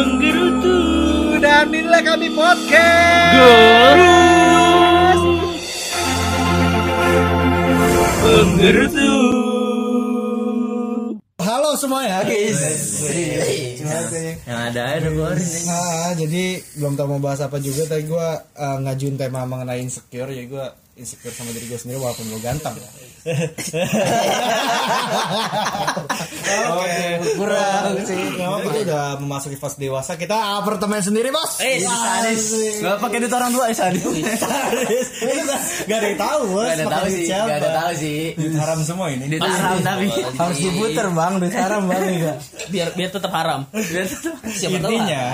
Penggerutu Dan inilah kami podcast. Gurus Penggerutu Halo semuanya, guys. Yang ada aja keluarin nih Nah, jadi belum tahu mau bahas apa juga. Tadi gue ngajuin tema mengenai insecure. Jadi gue insecure sama diri gue sendiri walaupun gue ganteng. Oke, kurang sih. Apa kita udah memasuki fase dewasa. Kita apartemen sendiri, bos. Eh, sadis Gak pakai duit orang tua, eh sadis Gak ada yang tahu, bos. Gak ada tahu sih, siapa. gak ada tahu sih Duit haram semua ini. Duit haram tapi harus diputer bang duit haram bang ya biar biar tetap haram. Biar Siapa tahu Intinya,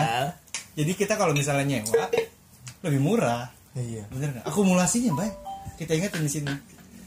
jadi kita kalau misalnya nyewa lebih murah. iya Bener nggak? Akumulasinya baik. Kita ingatin di sini.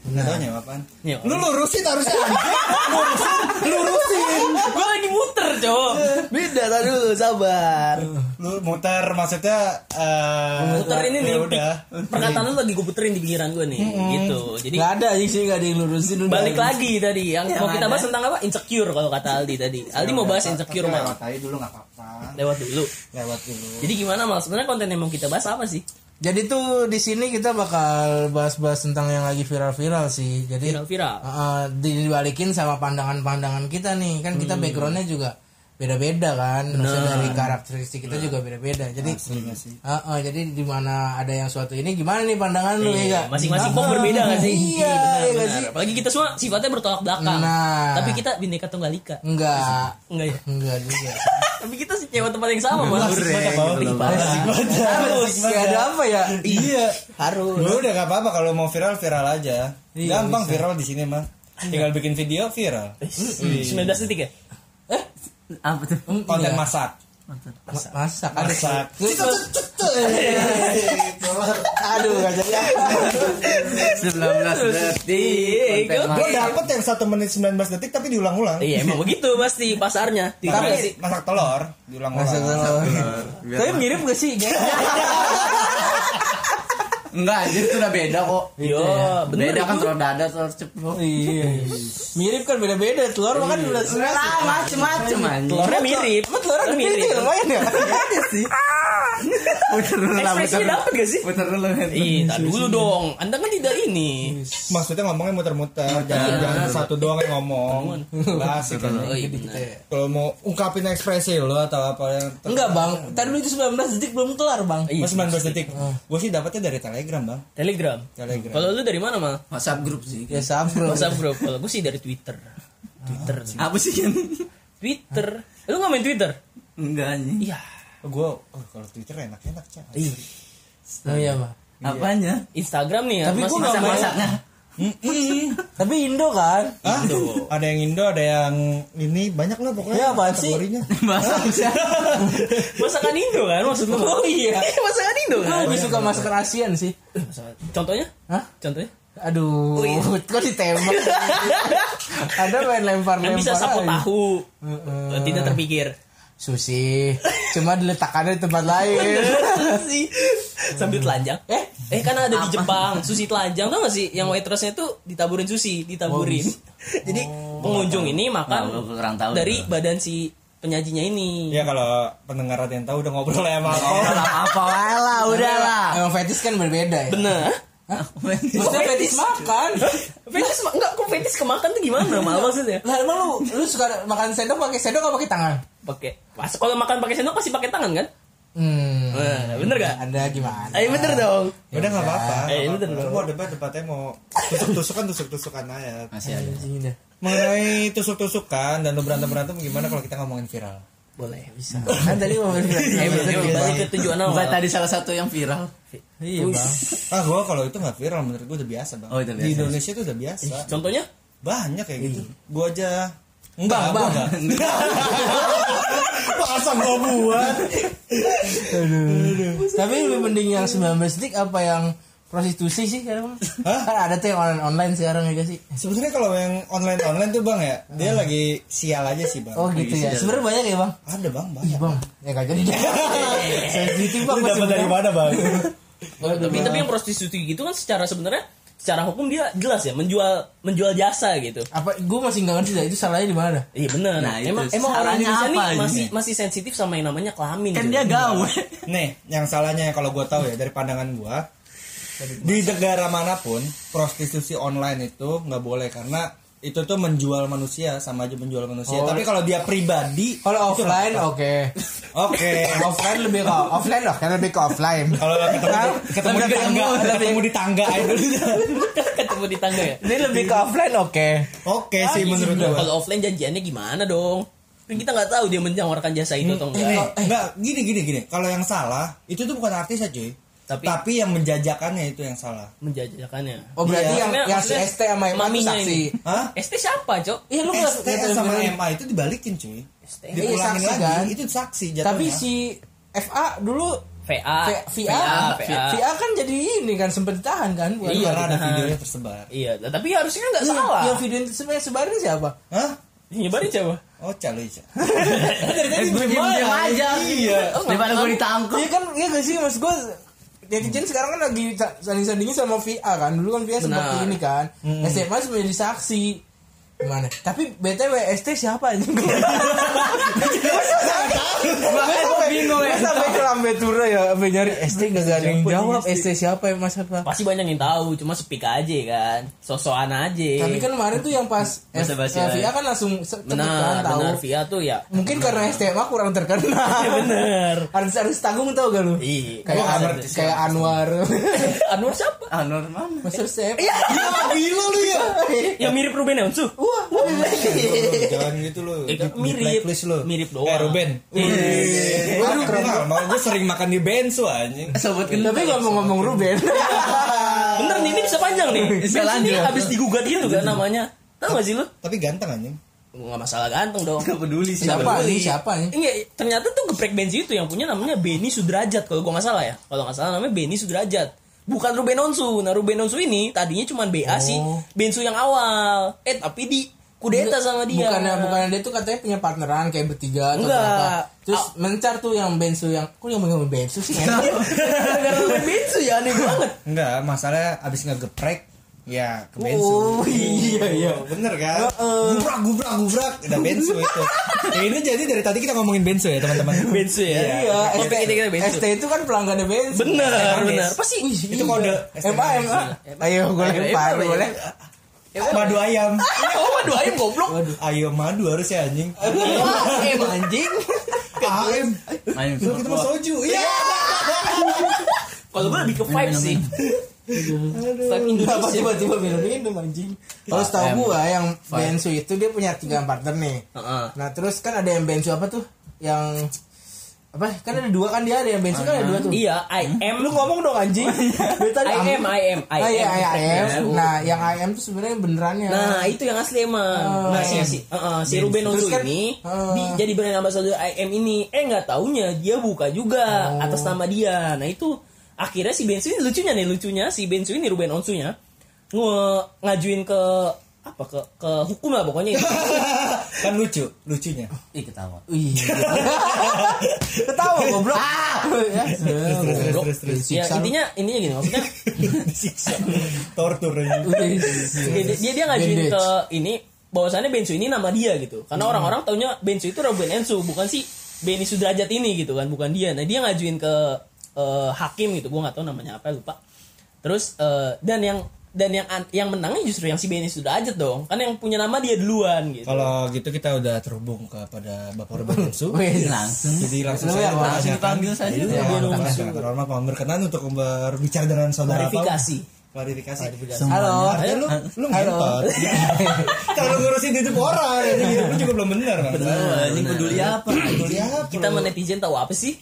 Nggak tahu nyewa apaan. Nyewa. Lu lurusin harusnya. Lurusin, lurusin. Gue lagi muter, cowok. Beda tadi dulu, sabar Lu muter maksudnya eh Muter ini nih. ya udah. Perkataan lu lagi gue puterin di pikiran gue nih, gitu. Jadi nggak ada sih nggak ada yang lurusin udah. balik lagi tadi yang mau kita ada. bahas tentang apa? Insecure kalau kata Aldi tadi. Aldi mau bahas insecure mal. Lewat aja dulu nggak apa-apa. Lewat dulu. Lewat dulu. Jadi gimana mal? Sebenarnya konten yang mau kita bahas apa sih? Jadi tuh di sini kita bakal bahas-bahas tentang yang lagi viral-viral sih jadi Viral-viral. uh, dibalikin sama pandangan-pandangan kita nih kan kita backgroundnya juga beda-beda kan maksudnya dari karakteristik kita juga beda-beda jadi Asli uh, uh, jadi di mana ada yang suatu ini gimana nih pandangan lu ya Iya? Masing-masing kok berbeda gak sih? iya benar, iya benar. sih Apalagi kita semua sifatnya bertolak belakang. Nah. Tapi kita bineka tunggal ika. enggak Enggak ya? enggak juga Tapi kita nyewa tempat yang sama, parah. Harus. Gak ada apa ya Iya. Harus. Lu udah gak apa-apa kalau mau viral viral aja. Iya, Gampang viral di sini mah. Tinggal bikin video viral. 19 detik ya? eh Apa tuh? Konten masak. Ma- masak. ada Masak. aduh gak jadi. 19 detik. Iya, Konten Gue masak. dapet yang 1 menit 19 detik tapi diulang-ulang. Iya, emang begitu pasti pasarnya. Tapi masak telur diulang-ulang. masak telur. Tapi mirip gak sih? Enggak, anjir itu udah beda kok. Yo, bener. Beda kan itu. telur dada, telur ceplok. Iya. Mirip kan beda-beda. Telur makan udah Macem-macem anjir. Telurnya mirip. Telurnya mirip. mirip lumayan ya Ada sih Puter dulu lah, dulu. dapet gak sih? Puter dulu kan Ih, tak dulu dong. Anda kan tidak ini. Maksudnya ngomongnya muter-muter, jangan, jangan satu doang yang ngomong. Klasik kan. Iya benar. Kalau mau ungkapin ekspresi lo atau apa yang enggak bang tadi lu itu 19 detik belum kelar bang Iya. Mas 19 detik. Gue sih dapetnya dari Telegram, Bang. Telegram. Telegram. Kalau lu dari mana, Mal? WhatsApp grup sih ya WhatsApp grup. Kalau gue sih dari Twitter. Twitter. Apa sih kan? Twitter. Lu nggak main Twitter? Enggak anjing Iya. gue oh, kalau Twitter enak-enak, Cak. Ih. oh iya bang Apanya? Instagram nih ya. Tapi gua nggak main. tapi Indo kan Hah? Ada yang Indo, ada yang ini banyak lah pokoknya. Ya, apaan sih? Masakan Indo kan maksud lu? Oh, iya. Masakan Indo gue kan. lebih suka masakan ASEAN sih Contohnya? Hah? Contohnya? Aduh kok ditembak ada main lempar-lempar Kan bisa sapu tahu. Tidak terpikir. sushi. Cuma diletakkannya di tempat lain. Sih. Sambil telanjang. Eh? Eh kan ada di Jepang. Sushi telanjang. Tau gak sih yang waitressnya tuh ditaburin sushi ditaburin. Jadi pengunjung ini makan kurang tahu. dari badan si penyajinya ini. Ya kalau pendengar ada yang tahu udah ngobrol ya sama Oh, apa lah, udah lah. emang fetis kan berbeda ya? Bener maksudnya fetis makan. Fetis ma- enggak kok fetis kemakan tuh gimana mal maksudnya? Lah emang lu lu suka makan sendok pakai sendok atau pakai tangan? Pakai pas kalau makan pakai sendok pasti pakai tangan kan? Hmm. Nah, bener gak ada gimana? Ayo bener dong. Udah nggak apa-apa. Eh, bener dong. mau debat debatnya mau tusuk-tusukan tusuk-tusukan aja. Masih ada. Mengenai tusuk-tusukan dan lu berantem berantem gimana kalau kita ngomongin viral? Boleh bisa kan tadi mau eh bener balik ke tujuan awal Bukan tadi salah satu yang viral. iya bang Ah gua kalau itu nggak viral menurut gua udah biasa bang. Oh, udah Di biasa. Indonesia itu udah biasa. contohnya Banyak kayak gitu. Gua aja Enggak, Bang, gua enggak. Masa gua buat? tapi lebih mending yang 19 detik apa yang prostitusi sih sekarang Hah? kan ada tuh yang online online sekarang ya gak sih Sebenarnya kalau yang online online tuh bang ya, dia lagi sial aja sih bang. oh gitu ya sebenarnya banyak ya bang Ada bang, banyak. bang ya gak jadi sensitif bang dapat dari mana bang? Tapi tapi yang prostitusi gitu kan secara sebenarnya secara hukum dia jelas ya menjual menjual jasa gitu. apa gue masih nggak ngerti dah itu salahnya di mana Iya benar. Nah, itu emang emang orang Indonesia apa nih ini? masih masih sensitif sama yang namanya kelamin. kan gitu. dia gawe Nih, yang salahnya kalau gue tahu ya dari pandangan gue di negara mana pun prostitusi online itu nggak boleh karena itu tuh menjual manusia sama aja menjual manusia. Oh. Tapi kalau dia pribadi kalau offline oke. Oke. offline lebih ke offline loh kan lebih ke offline Kalau ketemu ketemu di tangga, ketemu, di tangga itu. ketemu di tangga ya. ini lebih ke offline oke Oke sih menurut Nah, gue. Kalau offline janjiannya gimana dong? Kan kita nggak tahu dia menjawarkan jasa itu atau Ini enggak. enggak gini gini gini. Kalau yang salah itu tuh bukan artis aja, cuy. Tapi- Tapi, yang menjajakannya itu yang salah. Menjajakannya. oh berarti Iya. yang Maksudnya- yang si ST sama Emma itu saksi. Hah? ST siapa, Cok? iya lu nggak ST sama MA itu dibalikin, cuy. ST. Iya, Dipulangin saksi lagi. kan? Itu saksi jatuhnya. tapi si FA dulu VA. VA, VA. VA kan jadi ini kan sempat ditahan kan buat Iya, Iya, karena ada videonya tersebar. Iya, tapi harusnya nggak Iya, salah. yang video itu sebenarnya sebarin siapa Hah? Nyebarin siapa? Oh, calo Ica. eh gue diem diem aja Iya. daripada gue ditangkap Iya kan, iya gak sih mas gue netizen sekarang kan lagi sa- saling-sandingin sama VA kan. Dulu kan VA seperti Benar. ini kan. SMA sebenarnya saksi Gimana? Tapi BTW ST siapa? Makanya gue bingung ya Sampai ke Lambe Tura ya Sampai nyari ST gak ada yang jawab ST siapa ya mas apa Pasti banyak yang tahu, cuma speak aja kan. Sosokan aja. Tapi kan kemarin tuh yang pas. VA kan langsung kan benar, tahu benar VA tuh ya. Mungkin karena SMA kurang terkenal Bener. Artis-artis tanggung tau gak lu? Iya. Kayak, ngerti kayak Anwar Anwar siapa? ah normal Master Chef Ya, gila lu ya. Yang mirip Ruben Onsu. Wah, Jangan gitu. Eh, di mirip. Mirip Eh, doang. Ruben. Waduh, kenal. Mau gue sering makan di bensu anjing. sobat tapi ngomong-ngomong Ruben Bener nih, ini bisa panjang nih. Bisa ini lanjut. habis digugat itu kan namanya. Tahu gak sih lu? Tapi ganteng anjing. Nggak masalah ganteng dong. gak peduli sih siapa peduli. nih siapa nih Iya, ternyata tuh geprek Benzi itu yang punya namanya Benny Sudrajat kalau gua nggak salah ya. Kalau nggak salah namanya Benny Sudrajat. Bukan Ruben Onsu. Nah, Ruben Onsu ini tadinya cuma BA sih, Oh. Bensu yang awal. Eh, tapi di kudeta sama dia. bukannya bukannya dia tuh katanya punya partneran kayak bertiga atau Enggak. berapa terus mencar tuh yang Bensu yang kok yang ngomong Bensu sih Gara-gara Ruben Bensu ya aneh banget. Enggak, masalahnya abis ngegeprek ya ke bensu. oh iya iya Bener kan? Gubrak, gubrak, gubrak. Udah bensu itu. Ya, ini jadi dari tadi kita ngomongin bensu ya teman-teman. Bensu ya. iya Kopi ST, kita kita Bensu. ST itu kan pelanggannya Bensu Bener, bener. Pasti Itu kode. MA MA ayo gue Ayo, lempar ayo, boleh Madu ayam. Oh, madu ayam goblok. Ayam madu harusnya anjing. Eh, anjing. AM. Lu kita mau soju. Iya. Kalau gue lebih ke vibe sih. Apa Indonesia. tiba-tiba minum-minum anjing Kalau setahu gua yang Bensu itu dia punya tiga partner nih Heeh. Nah terus kan ada yang Bensu apa tuh Yang apa kan ada dua kan dia ada yang Bensu kan ada dua tuh Iya, I am lu ngomong dong anjing I am, I am, I Ah, iya, am. I am. Nah, yang I am tuh sebenarnya benerannya. Nah itu yang asli emang. Oh, nah si I am. si, uh, uh, si Ruben Terus Onsu kan- ini Oh. di, jadi brand ambassador IM ini. Eh nggak taunya dia buka juga Oh. atas nama dia. Nah itu akhirnya si Bensu ini lucunya nih lucunya si Bensu ini Ruben Onsunya nge ngajuin ke apa ke ke hukum lah pokoknya. kan lucu, lucunya. ih ketawa Wih. Ketawa goblok. Ya, terus. ya Siksa lu. intinya intinya gini maksudnya Disiksa. Tortur dia, dia, dia ngajuin ke ini bahwasannya Bensu ini nama dia gitu karena orang-orang taunya Bensu itu Ruben Ensu bukan si Benny Sudrajat ini gitu kan bukan dia nah dia ngajuin ke eh, hakim gitu gue nggak tahu namanya apa lupa terus eh, dan yang dan yang an- yang menangnya justru yang si Benny Sudrajat dong kan yang punya nama dia duluan gitu Kalau gitu kita udah terhubung kepada Bapak Ruben Bensu. Wih. langsung Jadi langsung saya mau langsung dipanggil saja Bensu. sangat terhormat mohon berkenan untuk berbicara dengan saudara klarifikasi Klarifikasi. Halo. Lu lu ngentot. Kalau ngurusin hidup orang, ini hidup lu juga belum benar kan. anjing peduli apa Peduli apa? kita lu? sama netizen tahu apa sih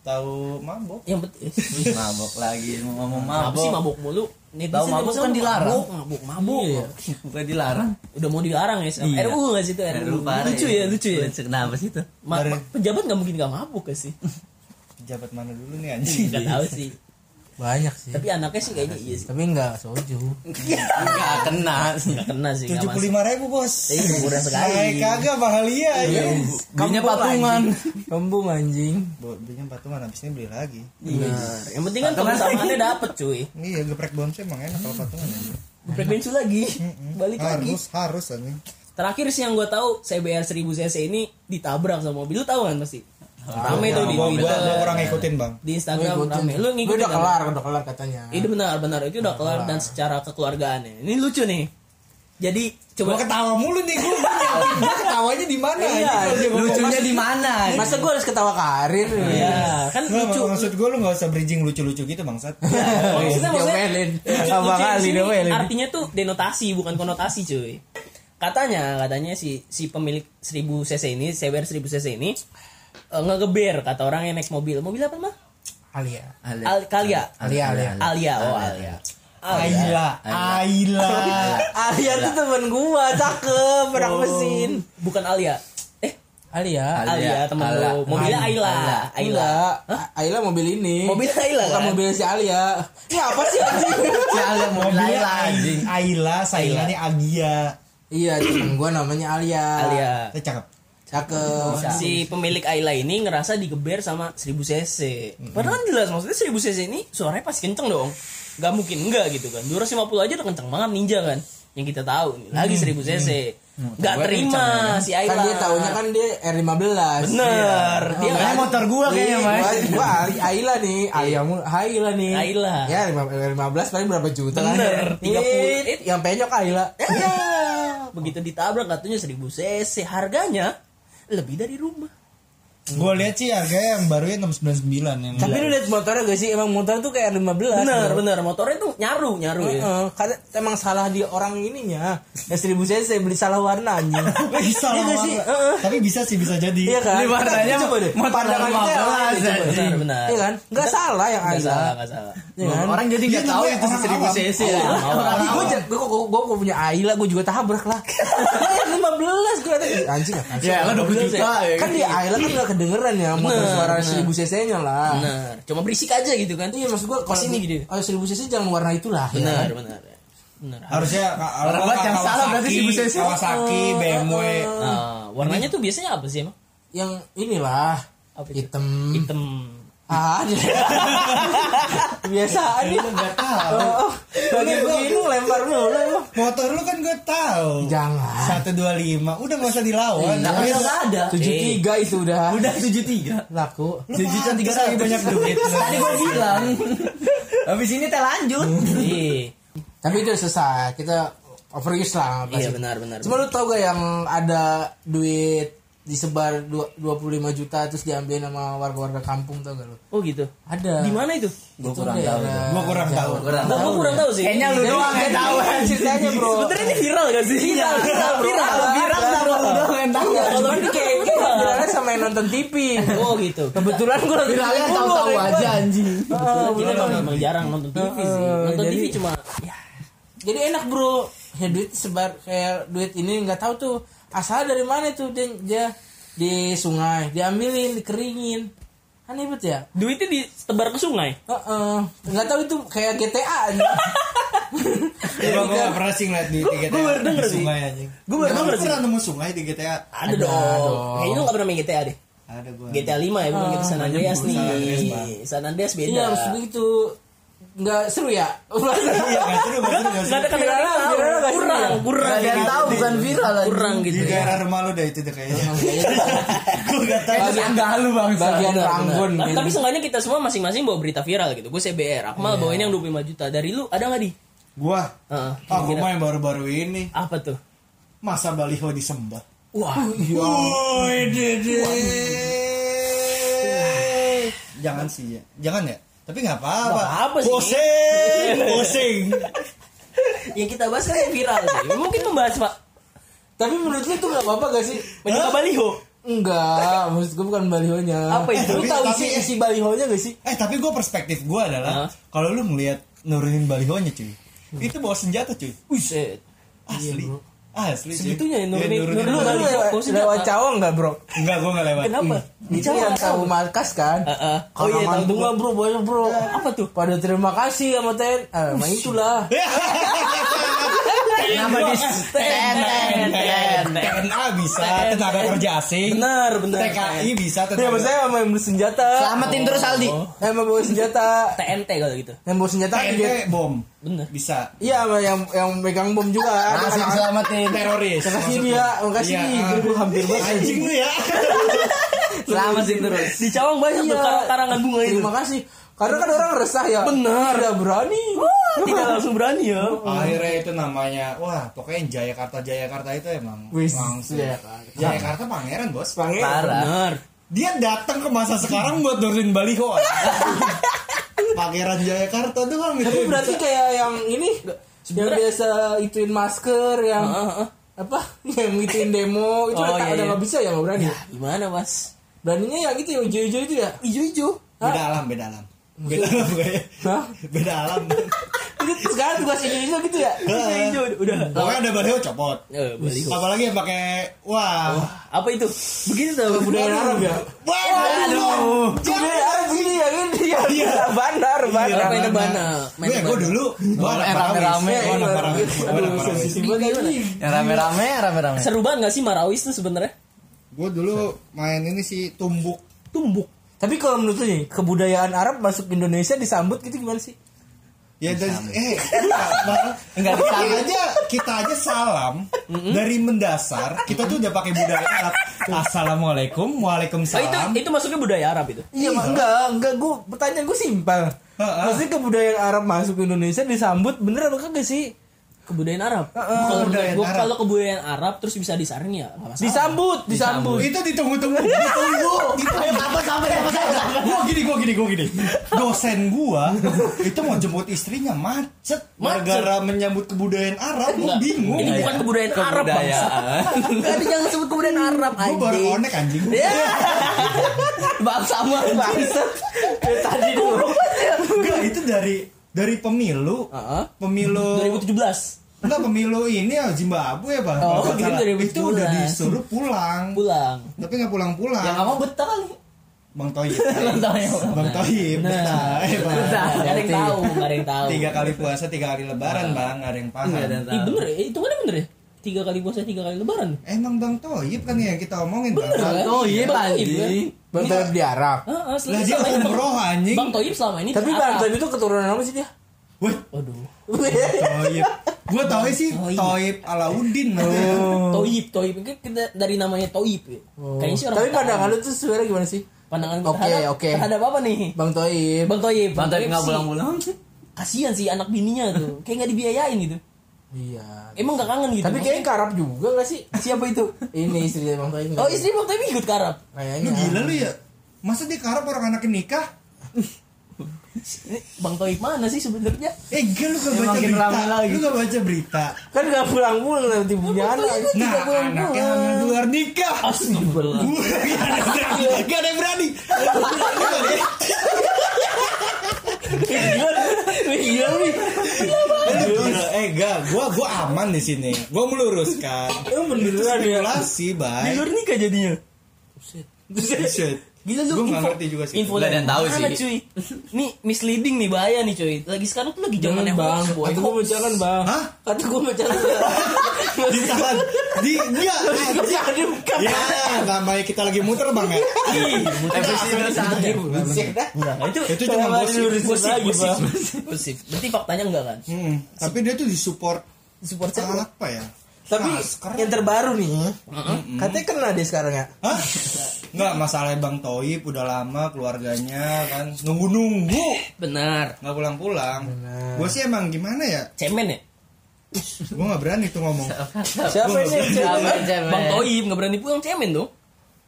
tahu mabok. yang betul Wih, mabok lagi mau ngomong apa sih mabok mabuk mulu netizen Tahu mabuk zaman kan dilarang. mabuk mabuk mabuk Iya. bukan dilarang udah mau dilarang ya. Iya. RU nggak sih itu RU, parah lucu ya lucu ya kenapa sih itu Ma- pejabat nggak mungkin nggak mabuk gak sih Pejabat mana dulu nih anjing? nggak tahu sih banyak sih Tapi anaknya sih kayaknya iya sih. tapi enggak soju Enggak kena sih. Nggak kena sih. tujuh puluh lima ribu bos Iya, murah sekali. Ay, kagak mahal iya ya Belinya patungan. kembung anjing belinya patungan habis ini beli lagi Benar. Yang penting kan kebersamaannya dapet cuy. iya geprek bonce emang enak kalau patungan aja Geprek bensu lagi. Balik lagi. harus harus anjing Terakhir sih yang gue tahu CBR 1000 cc ini ditabrak sama mobil. Lu tahu kan pasti? Rame tuh di gua, gua, Twitter, gua kurang ngikutin bang di Instagram rame. Lu Gue ngikutin udah kelar udah kelar katanya Itu benar, benar. Itu udah kelar dan secara kekeluargaannya. Ini lucu nih. Jadi Gua coba ketawa mulu nih gua nyiapin gua ketawanya di mana Iya, ngomong. Lucunya di mana? masa gue harus ketawa karir ya kan Nggak, lucu. maksud gue lu gak usah bridging lucu-lucu gitu bangsat Maksudnya maksudnya Diomelin. lucu- Abang lucu di Ali sini diomelin. artinya tuh denotasi bukan konotasi cuy. Katanya katanya si si pemilik 1000 cc ini, CBR 1000 cc ini eh, ngegeber kata orang yang naik mobil. Mobil apa mah? Alia Al Kalia. Alia Alia Alia, oh Alia. Aila Aila Alia tuh temen gua cakep anak Oh. mesin Bukan Alia. Eh, Alia Alia temen Ala. lu. Mobilnya Aila. Aila. Aila mobil ini. Mobil Aila Bukan kan? mobil si Alia. Ini apa sih anjing? Si Alia mau mobilnya Laila anjing. Aila saingannya Agia iya, temen gua namanya Alia. Alia. Eh, cakep Cakep. Si pemilik Ayla ini ngerasa digeber sama 1000 cc. Padahal kan jelas maksudnya 1000 cc ini suaranya pasti kenceng dong. Gak mungkin enggak gitu kan. 250 aja udah kenceng banget ninja kan. Yang kita tahu nih. Lagi 1000 cc. Gak Gua terima si Ayla. Kan dia taunya kan dia R15. Bener. Dia Makanya motor gua kayaknya, Ih, Mas. Gua, Aila nih, Alia mu Aila nih. Aila. Ya, lima- 15 paling berapa juta kan? Bener, 30. Ih, Yang penyok Aila. Ya, begitu ditabrak katanya 1000 cc. Harganya lebih dari rumah. Gue lihat sih harganya yang barunya 699 yang Tapi lu lihat motornya gak sih? Emang motor tuh kayak R15. Bener, bro. bener. Motornya tuh nyaru, nyaru ya. Heeh, karena emang salah di orang ininya. Ya 1000 cc beli salah warna anjing. bisa Iya nggak sih? Tapi bisa sih bisa jadi Iya kan? Ini warnanya Coba deh. motor Pandangan kita 15. Benar, benar. Iya kan? Enggak salah yang Gak Aila. salah, gak salah. Iya kan? Orang jadi nggak Dia tahu juga itu orang 1000 awam. cc. Iya, ya. gue gue gue gue punya Aila gue juga tabrak lah. Nah, 15 gue ada anjing sih? Ya, kan 20 juta ya. Kan di Aila kan gak kedengeran ya motor Bener, suara bener. 1000 cc nya lah. Benar. Cuma berisik aja gitu kan. Iya maksud gue kalau Pas ini gitu. Oh 1000 cc jangan warna itulah. ya Benar, kan? benar. Benar. harusnya Orang buat yang salah berarti Kawasaki, 1000 cc. Kawasaki BMW Nah, warnanya tuh biasanya apa sih emang? Yang inilah Apa hitam. Hitam. Ah, biasa aja. nggak tahu Lagi begini lempar mulu. motor lu kan gue tahu Jangan. 125 udah nggak usah dilawan Tapi Lu nggak ada. 73 itu udah. Udah 73. laku. pantas lagi banyak duit Tadi gue bilang. Habis ini teh lanjut. Iya. Tapi itu selesai. Kita overuse lah. Iya benar benar. Cuma lu tau gak yang ada duit disebar dua- 25 juta terus diambil sama warga-warga kampung tau gak lu? Oh gitu. Ada. Di mana itu? Gua kurang tahu. Gua kurang tahu. Kurang Gua, gua kurang tahu sih. Kayaknya lu doang yang tahu. ceritanya bro. Sebenarnya ini viral gak sih? Viral, viral, viral, Viral sama lu doang yang tahu. Kalau ini kayak kayak viralnya sama yang nonton TV. Oh gitu. Kebetulan gue lagi Viralnya tahu-tahu aja anjing. gua. Kita bener. emang, emang jarang nonton TV sih. Nonton TV cuma ya Jadi enak bro. Ya duit sebar kayak duit ini nggak tahu tuh asal dari mana tuh dia, dia di sungai diambilin dikeringin aneh banget ya duitnya ditebar ke sungai. Heeh. nggak tahu itu kayak GTA gua nggak pernah sih ngeliat di, GTA Gua baru denger di sih. sungai anjing Gua baru denger sih. pernah nemu sungai di GTA Ada, dong. Kayaknya lu gak pernah main GTA deh. ada gua GTA 5 ya, bukan GTA San Andreas nih. San Andreas, beda. iya maksud gue gitu nggak seru ya iya nggak seru nggak seru nggak Gak seru ada kata-kata Viral, tahu. kurang, kurang. Gak ada yang gitu. tahu bukan viral anjing. Kurang gitu di ya. daerah rumah lu dah itu deh kayaknya gua nggak tahu Itu tangga lu bang. bagian gitu. Tapi seenggaknya kita semua masing-masing bawa berita viral gitu. Gue CBR, Akmal bawain yang 25 juta. Dari lu ada gak di? gua Heeh. ah gua mah yang baru-baru ini Apa tuh? masa baliho disembah Wah, Woi, dede. Jangan sih ya. Jangan ya. Tapi nggak apa-apa. Nggak apa-apa sih. Pusing, pusing. yang kita bahas kan yang viral sih. Mungkin membahas Pak tapi menurut lu tuh nggak apa-apa gak sih Menyuka baliho. enggak maksud gue bukan balihonya Apa itu? lu tahu isi isi balihonya gak sih Eh tapi gue perspektif gue adalah Hah? kalau lu ngelihat nurunin balihonya cuy, itu bawa senjata cuy. Buset. Asli. bro. Asli sih. Segitunya ya, Iya, nurunin- nurunin Lu nurunin balik. balik. lewat, cawang nggak bro? Enggak, gua enggak lewat. Kenapa? Itu yang tahu markas kan? Heeh. Oh iya, tahu bunga gua. bro, banyak bro. Apa tuh? Pada terima kasih sama TN. Eh, mah itulah. Kenapa di TNA bisa, tenaga kerja asing. Benar, benar. TKI bisa, Ya tenaga maksudnya sama yang bersenjata. Selamatin terus Aldi. Yang bawa senjata. TNT kalau gitu. Yang bawa senjata. TNT bom. Bener. Bisa. Iya, sama yang yang megang bom juga. Ada Masih selamatin. Teroris. Makasih dia, makasih. Iya, Gua hampir banget. Anjing lu ya. Selamatin terus. Di Cawang banyak tuh Iya. karangan bunga itu. Terima kasih. Karena kan orang resah ya. Benar. Tidak berani. Tidak langsung berani ya. Akhirnya itu namanya, wah pokoknya Jayakarta Jayakarta itu emang Wis, langsung. Jayakarta. Jayakarta pangeran bos. Pangeran. Benar. Dia datang ke masa sekarang buat nurunin baliho. Pangeran Jayakarta doang itu. Tapi berarti kayak yang ini yang Sebenarnya- biasa ituin masker yang Heeh, heeh. apa yang ituin demo itu Oh, udah iya, udah iya. nggak bisa ya nggak berani. Ya, gimana, Mas? Beraninya yang itu yang hijau-hijau itu ya. Ijo-ijo. beda alam, beda alam. Beda alam kayaknya. Hah? Beda alam. Itu sekarang tugas hijau-hijau gitu ya. Ijo udah. Pokoknya ada baliho copot. Eh, baliho. Apalagi yang pakai wah. Apa itu? Begini tuh Budaya Arab ya. Wah, Aduh. Budaya Arab ini ya kan dia. Iya. Banar, banar. main rebana. Main Gue dulu gua. Gua. Gua sensitif banget lagi. Yang rame-rame, rame-rame. Seru banget gak sih Marawis tuh sebenarnya? Gue dulu main ini sih tumbuk. Tumbuk. Tapi kalau menurut lu nih, kebudayaan Arab masuk Indonesia disambut gitu gimana sih? Ya dan eh enggak, kita aja kita aja salam dari mendasar kita tuh udah pakai budaya Arab. Assalamualaikum, Oh, itu waalaikumsalam. itu masuknya budaya Arab itu. Iya, Mak. enggak, enggak, gue pertanyaan gue simpel. Maksudnya kebudayaan Arab masuk ke Indonesia disambut bener apa kagak sih? Kebudayaan Arab. Kalau kebudayaan gua- Arab. kalau kebudayaan Arab terus bisa disaring ya nggak masalah. Disambut, disambut. Itu ditunggu-tunggu, ditunggu. Ayo kapan sampai kapan sampai? Gua gini, gua gini, gua gini. Dosen gua itu mau jemput istrinya macet gara-gara menyambut kebudayaan Arab. Gua bingung. Ini bukan kebudayaan Arab bangsa. Kebudayaan. Enggak ada jangan sebut kebudayaan Arab Gua baru anjing. konek anjing. Bang sama Bangsat. Kayak tadi dulu. Enggak, itu dari dari pemilu. Heeh. Pemilu 2017 Enggak pemilu ini ya Zimbabwe ya bang. Oh, gitu, itu udah 2017. disuruh pulang. pulang. Tapi nggak pulang-pulang. Ya nggak mau betah kali. Bang Toyib. Bang Toyib. Bang Toyib. Eh, Bang. Gak ada yang tahu, gak ada yang tahu. Tiga kali puasa, tiga kali lebaran bang, nggak ada yang paham. Ih, bener ya? Itu kan bener ya? Tiga kali puasa, tiga kali lebaran. Emang Bang Toyib kan yang kita omongin bang. Bener kan? Oh, iya, Bang anjing. Toyib, kan? Bang Toyib di Arab. Heeh, selama Lah dia selama ini- umroh anjing. Bang Toyib selama ini Tapi Bang. Toyib itu keturunan apa sih dia? Wih, Waduh. Toyib. Gue tau sih Toyib. Toyib Alauddin namanya. Toyib, Toyib itu kita dari namanya Toyib ya. Kayaknya sih orang Tapi pandangan lu tuh sebenarnya gimana sih? pandangan Oke, terhadap, oke. terhadap apa nih? Bang Toyib. Bang Toyib. Bang Toyib nggak sih pulang-pulang. Kasihan sih anak bininya tuh. Kayak nggak dibiayain gitu. Iya. Emang gak kangen gitu. Tapi kayaknya ke Arab juga gak sih? siapa itu? Ini istri Bang Toyib. Oh istri Bang Toyib ikut ke Arab. Kayaknya. Lu gila lu ya? Masa dia karap orang anaknya nikah? Bang Toyib mana sih sebenarnya? Eh enggak lu gak baca makin berita lagi. Lu gak baca berita Kan gak pulang-pulang nanti punya anak. Nah anaknya hamil di luar nikah Astagfirullah. Gak ada yang berani Gak ada yang berani Iya nih. Gila, Eh enggak Gua gua aman di sini Gua meluruskan Emang beneran ya? Spekulasi Di luar nikah jadinya. Buset Gila lu Gua info, ngerti juga sih. info yang tahu mana, sih. cuy. Nih misleading nih bahaya nih cuy. Lagi sekarang tuh lagi Jangan zamannya bang, kata gue bacakan bang. Hah? Kata gue bacakan. Ditahan Di Dia Jangan dibuka. Ya namanya kita lagi muter bang ya itu Itu cuma gosip gosip, lagi, gosip, Bang. gosip. Berarti faktanya enggak kan? Hmm, Tapi dia tuh disupport Support siapa? Apa ya Tapi Masker. yang terbaru nih, katanya kena deh sekarang ya. Hah? Enggak masalah Bang Toib udah lama keluarganya kan nunggu-nunggu Benar. nggak pulang-pulang. Gue sih emang gimana ya? Cemen ya? Gue nggak berani tuh ngomong. Siapa ini? nggak? Cemen, cemen. Bang Toib nggak berani pulang cemen dong.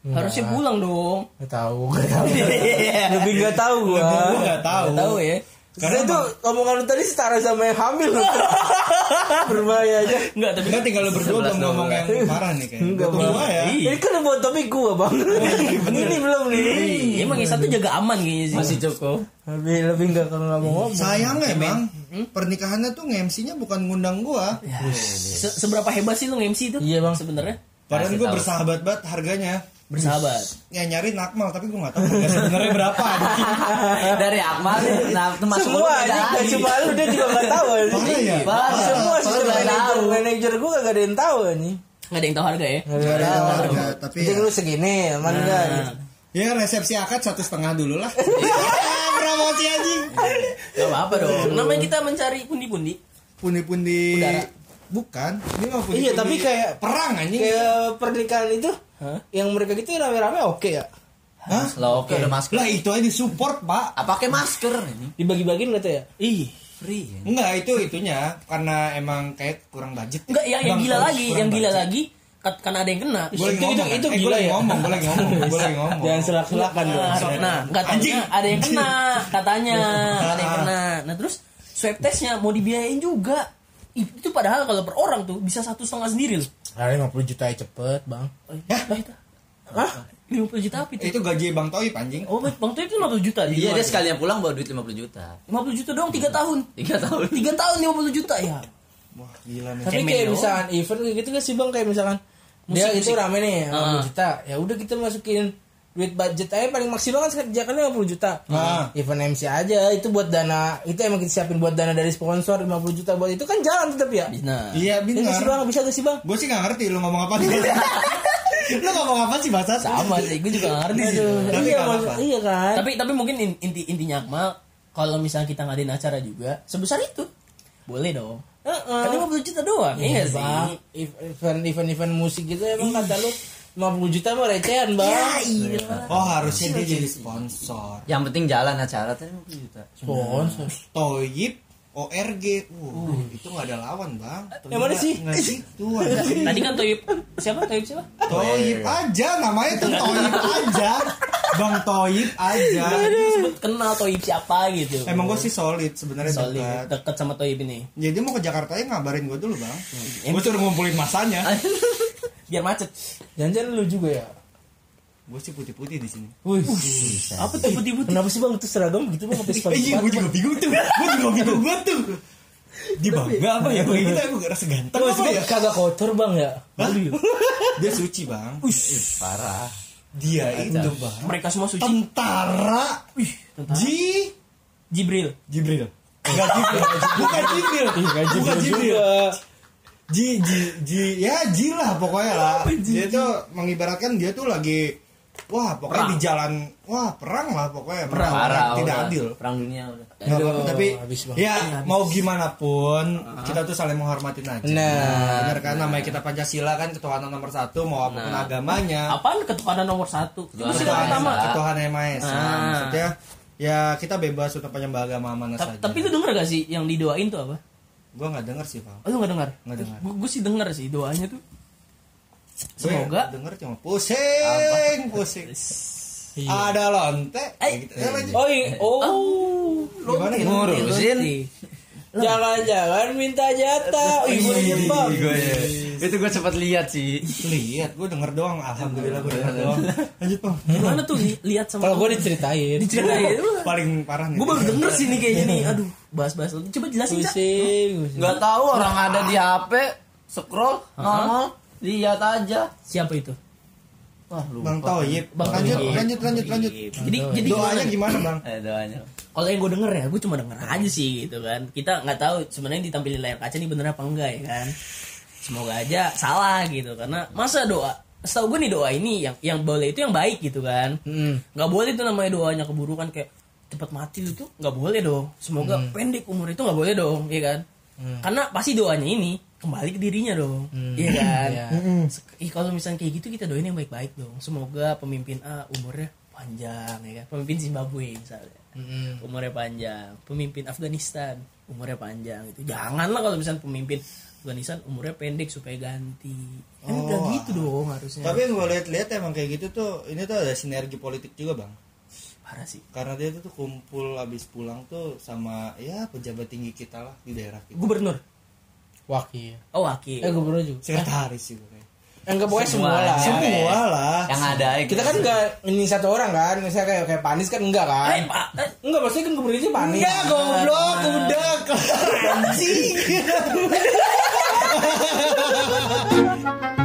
Harusnya pulang dong. Gak tahu, gak tahu. Lebih gak tahu. Gue nggak tahu. Nggak tahu ya. Karena itu omongan lu tadi setara sama yang hamil. Berbahaya aja. Enggak, tapi Enggak tinggal lu berdua belum ngomong yang parah nih kayak. Enggak, Tunggu Bang. ya. Iya. Ini kan buat topik gua, Bang. Ini belum nih. Iya, emang yang satu jaga aman kayaknya sih. Masih cukup. Lebih lebih enggak kalau nggak mau ngomong. Sayangnya bang, pernikahannya tuh nge-MC-nya bukan ngundang gua. Se- seberapa hebat sih lu nge-MC itu? Iya, Bang. Sebenarnya Padahal gue tahu. bersahabat banget harganya. Bersahabat. Ya nyari nakmal tapi gue gak tahu harga sebenarnya berapa. Dari Akmal nih, nah Semua aja lagi. cuma lu dia juga enggak tahu aja. Ya? Semua sih manajer manajer gua enggak ada yang tahu nih. Nggak ada yang tahu harga ya? Enggak ada yang Ada tahu. harga, tapi Jadi ya. lu segini, aman enggak? Nah, gitu. Ya resepsi akad satu setengah dulu lah. Promosi anjing. Gak apa-apa dong. Namanya kita mencari pundi-pundi. Pundi-pundi. Bukan. Ini mah pundi-pundi. Iya, tapi kayak- perang anjing. Kayak pernikahan itu Hah? yang mereka gitu rame-rame oke ya. Hah? Lah oke udah masker. Lah itu aja disupport pak. Ah, pakai masker ini. Dibagi-bagiin gitu ya. Ih. Free. ya. Enggak itu itunya karena emang kayak kurang budget. Enggak, yang, yang Bang, gila lagi, yang gila budget. lagi karena ada yang kena. Gue lagi Itu- ngomong, itu- kan? itu Eh, gila ya? ngomong, gue lagi ngomong, gue lagi ngomong. Jangan selak-selakan dong. Nah, nah, katanya Anjing. ada yang kena, katanya ada yang kena. Nah terus swab testnya mau dibiayain juga. Itu padahal kalau per orang tuh bisa satu setengah sendiri loh. Ah, 50 juta ya cepet, Bang. Hah? Hah? 50 juta apa itu? Itu gaji Bang Toib anjing. Oh, Bang Toib itu 50 juta. Iya dia tuh. sekalian pulang bawa duit 50 juta. 50 juta doang 3 tahun. Tiga tahun. 3 tahun 50 juta ya. Wah, gila nih. Tapi kayak doang. misalkan event kayak gitu kan sih Bang kayak misalkan dia Musik, itu rame nih 50 Ah. juta. Ya udah kita masukin duit budget aja paling maksimal kan kerjakan 50 juta. Ah. Event MC aja itu buat dana itu emang kita siapin buat dana dari sponsor 50 juta buat itu kan jalan tetap ya. Nah, Iya Iya nggak sih benar. Bang, bisa gak sih Bang? Gue sih gak ngerti lu ngomong apa Lu ngomong apa sih bahasa? sama sih, gue juga nggak ngerti sih. Tapi iya, apa-apa. iya kan. Tapi tapi mungkin in- inti intinya Akmal kalau misalnya kita ngadain acara juga sebesar itu boleh dong. Heeh. Kan 50 juta doang. Iya sih. Bang, event event event musik gitu emang kata lu 50 juta mah recehan bang iya. Oh harusnya dia jadi sponsor. Yang penting jalan acara tadi 50 juta. sponsor Toyib ORG. Uh, itu gak ada lawan bang. Yang mana sih? Nggak situ anjing. Tadi kan Toyib siapa? Toyib siapa? Toyib aja namanya tuh Toyib aja. Bang Toyib aja. Kenal Toyib siapa gitu. Emang gue sih solid sebenarnya solid dekat. deket sama Toyib ini. Jadi mau ke Jakarta ya ngabarin gue dulu bang. Em- Gue suruh ngumpulin masanya. Biar macet. jangan lu juga ya Gue sih putih-putih di sini. Wih, Apa tuh putih-putih? kenapa sih bang itu seragam gitu bang sampai Eh, sepatu iya, gue juga bingung tuh. Gue juga bingung gue tuh. Di bangga apa ya? Bagi kita emang rasa ganteng apa ya? kagak kotor bang ya Dia suci bang. Parah. Dia itu bang. Mereka semua suci. Tentara. tentara. Ji. Jibril. Jibril. Enggak Jibril. Bukan Jibril. Bukan Jibril. Ji, Ji, Ji, ya Ji lah pokoknya lah. Dia tuh mengibaratkan dia tuh lagi, wah pokoknya di jalan, wah perang lah pokoknya. Perang, Parah. tidak udah. adil. Perang dunia udah. Nggak apa-apa, tapi habis banget. ya mau gimana pun kita tuh saling menghormatin aja. Nah. benar kan namanya kita Pancasila kan ketuhanan nomor satu mau apa pun Nah. agamanya. Apaan ketuhanan nomor satu? Itu Ketuhanan pertama. Ketuhanan yang Maha Esa. Ah. Maksudnya ya kita bebas untuk penyembah agama mana Ta- saja. Tapi lu denger gak sih yang didoain tuh apa? Gua nggak denger sih, Pak. Oh, lu gak dengar? Nggak dengar. Gue sih denger sih doanya tuh. Gue Semoga denger cuma pusing, pusing. Ada lonte. Eh. gitu. Eh, lanjut. oh iya. oh Gimana gitu? Ngurusin. Jangan-jangan minta jatah Ih, gue diem, bang Itu gue sempat lihat sih. Lihat, gue denger doang. Alhamdulillah gue denger doang. Lanjut, Bang. Gimana tuh li- lihat sama kalau gue diceritain diceritain Paling parah nih. Gue baru denger sih nih kayaknya nih. Aduh, bahas-bahas. Coba jelasin, Cak. Nggak tahu orang ada di HP, scroll, nongol, lihat aja. Siapa itu? Wah, lupa. Bang Toyib. Bang lanjut, Toyib. lanjut, lanjut, lanjut. Jadi jadi Doanya gimana? gimana, Bang? Eh, doanya. Kalau yang gue denger ya, gue cuma denger aja sih gitu kan. Kita nggak tahu sebenarnya ditampilin layar kaca nih bener apa enggak ya kan. Semoga aja salah gitu karena masa doa setahu gue nih doa ini yang yang boleh itu yang baik gitu kan. Hmm. nggak boleh tuh namanya doanya keburukan kayak cepat mati itu nggak boleh dong. Semoga pendek umur itu nggak boleh dong, ya kan? Karena pasti doanya ini kembali ke dirinya dong, iya kan? Iya. Sek- Ih, kalau misalnya kayak gitu kita doain yang baik-baik dong. Semoga pemimpin A umurnya panjang ya kan. Pemimpin Zimbabwe misalnya. Mm-mm. Umurnya panjang. Pemimpin Afghanistan umurnya panjang itu. Janganlah kalau misalnya pemimpin Afghanistan umurnya pendek supaya ganti. Kan Oh, udah gitu dong harusnya. Tapi yang gue lihat-lihat emang kayak gitu tuh, ini tuh ada sinergi politik juga, Bang. parah sih karena dia tuh kumpul habis pulang tuh sama ya pejabat tinggi kita lah di daerah kita gubernur wakil. Oh wakil. Eh gubernur juga. Sekretaris juga kayak eh, enggak pokoknya semua, Semua, lah. ya. semua lah. Yang ada gitu. kita kan enggak ini satu orang kan. Misalnya kayak kayak panis kan enggak kan? Eh pak eh, enggak maksudnya kan gubernurnya panis. Enggak goblok udah anjing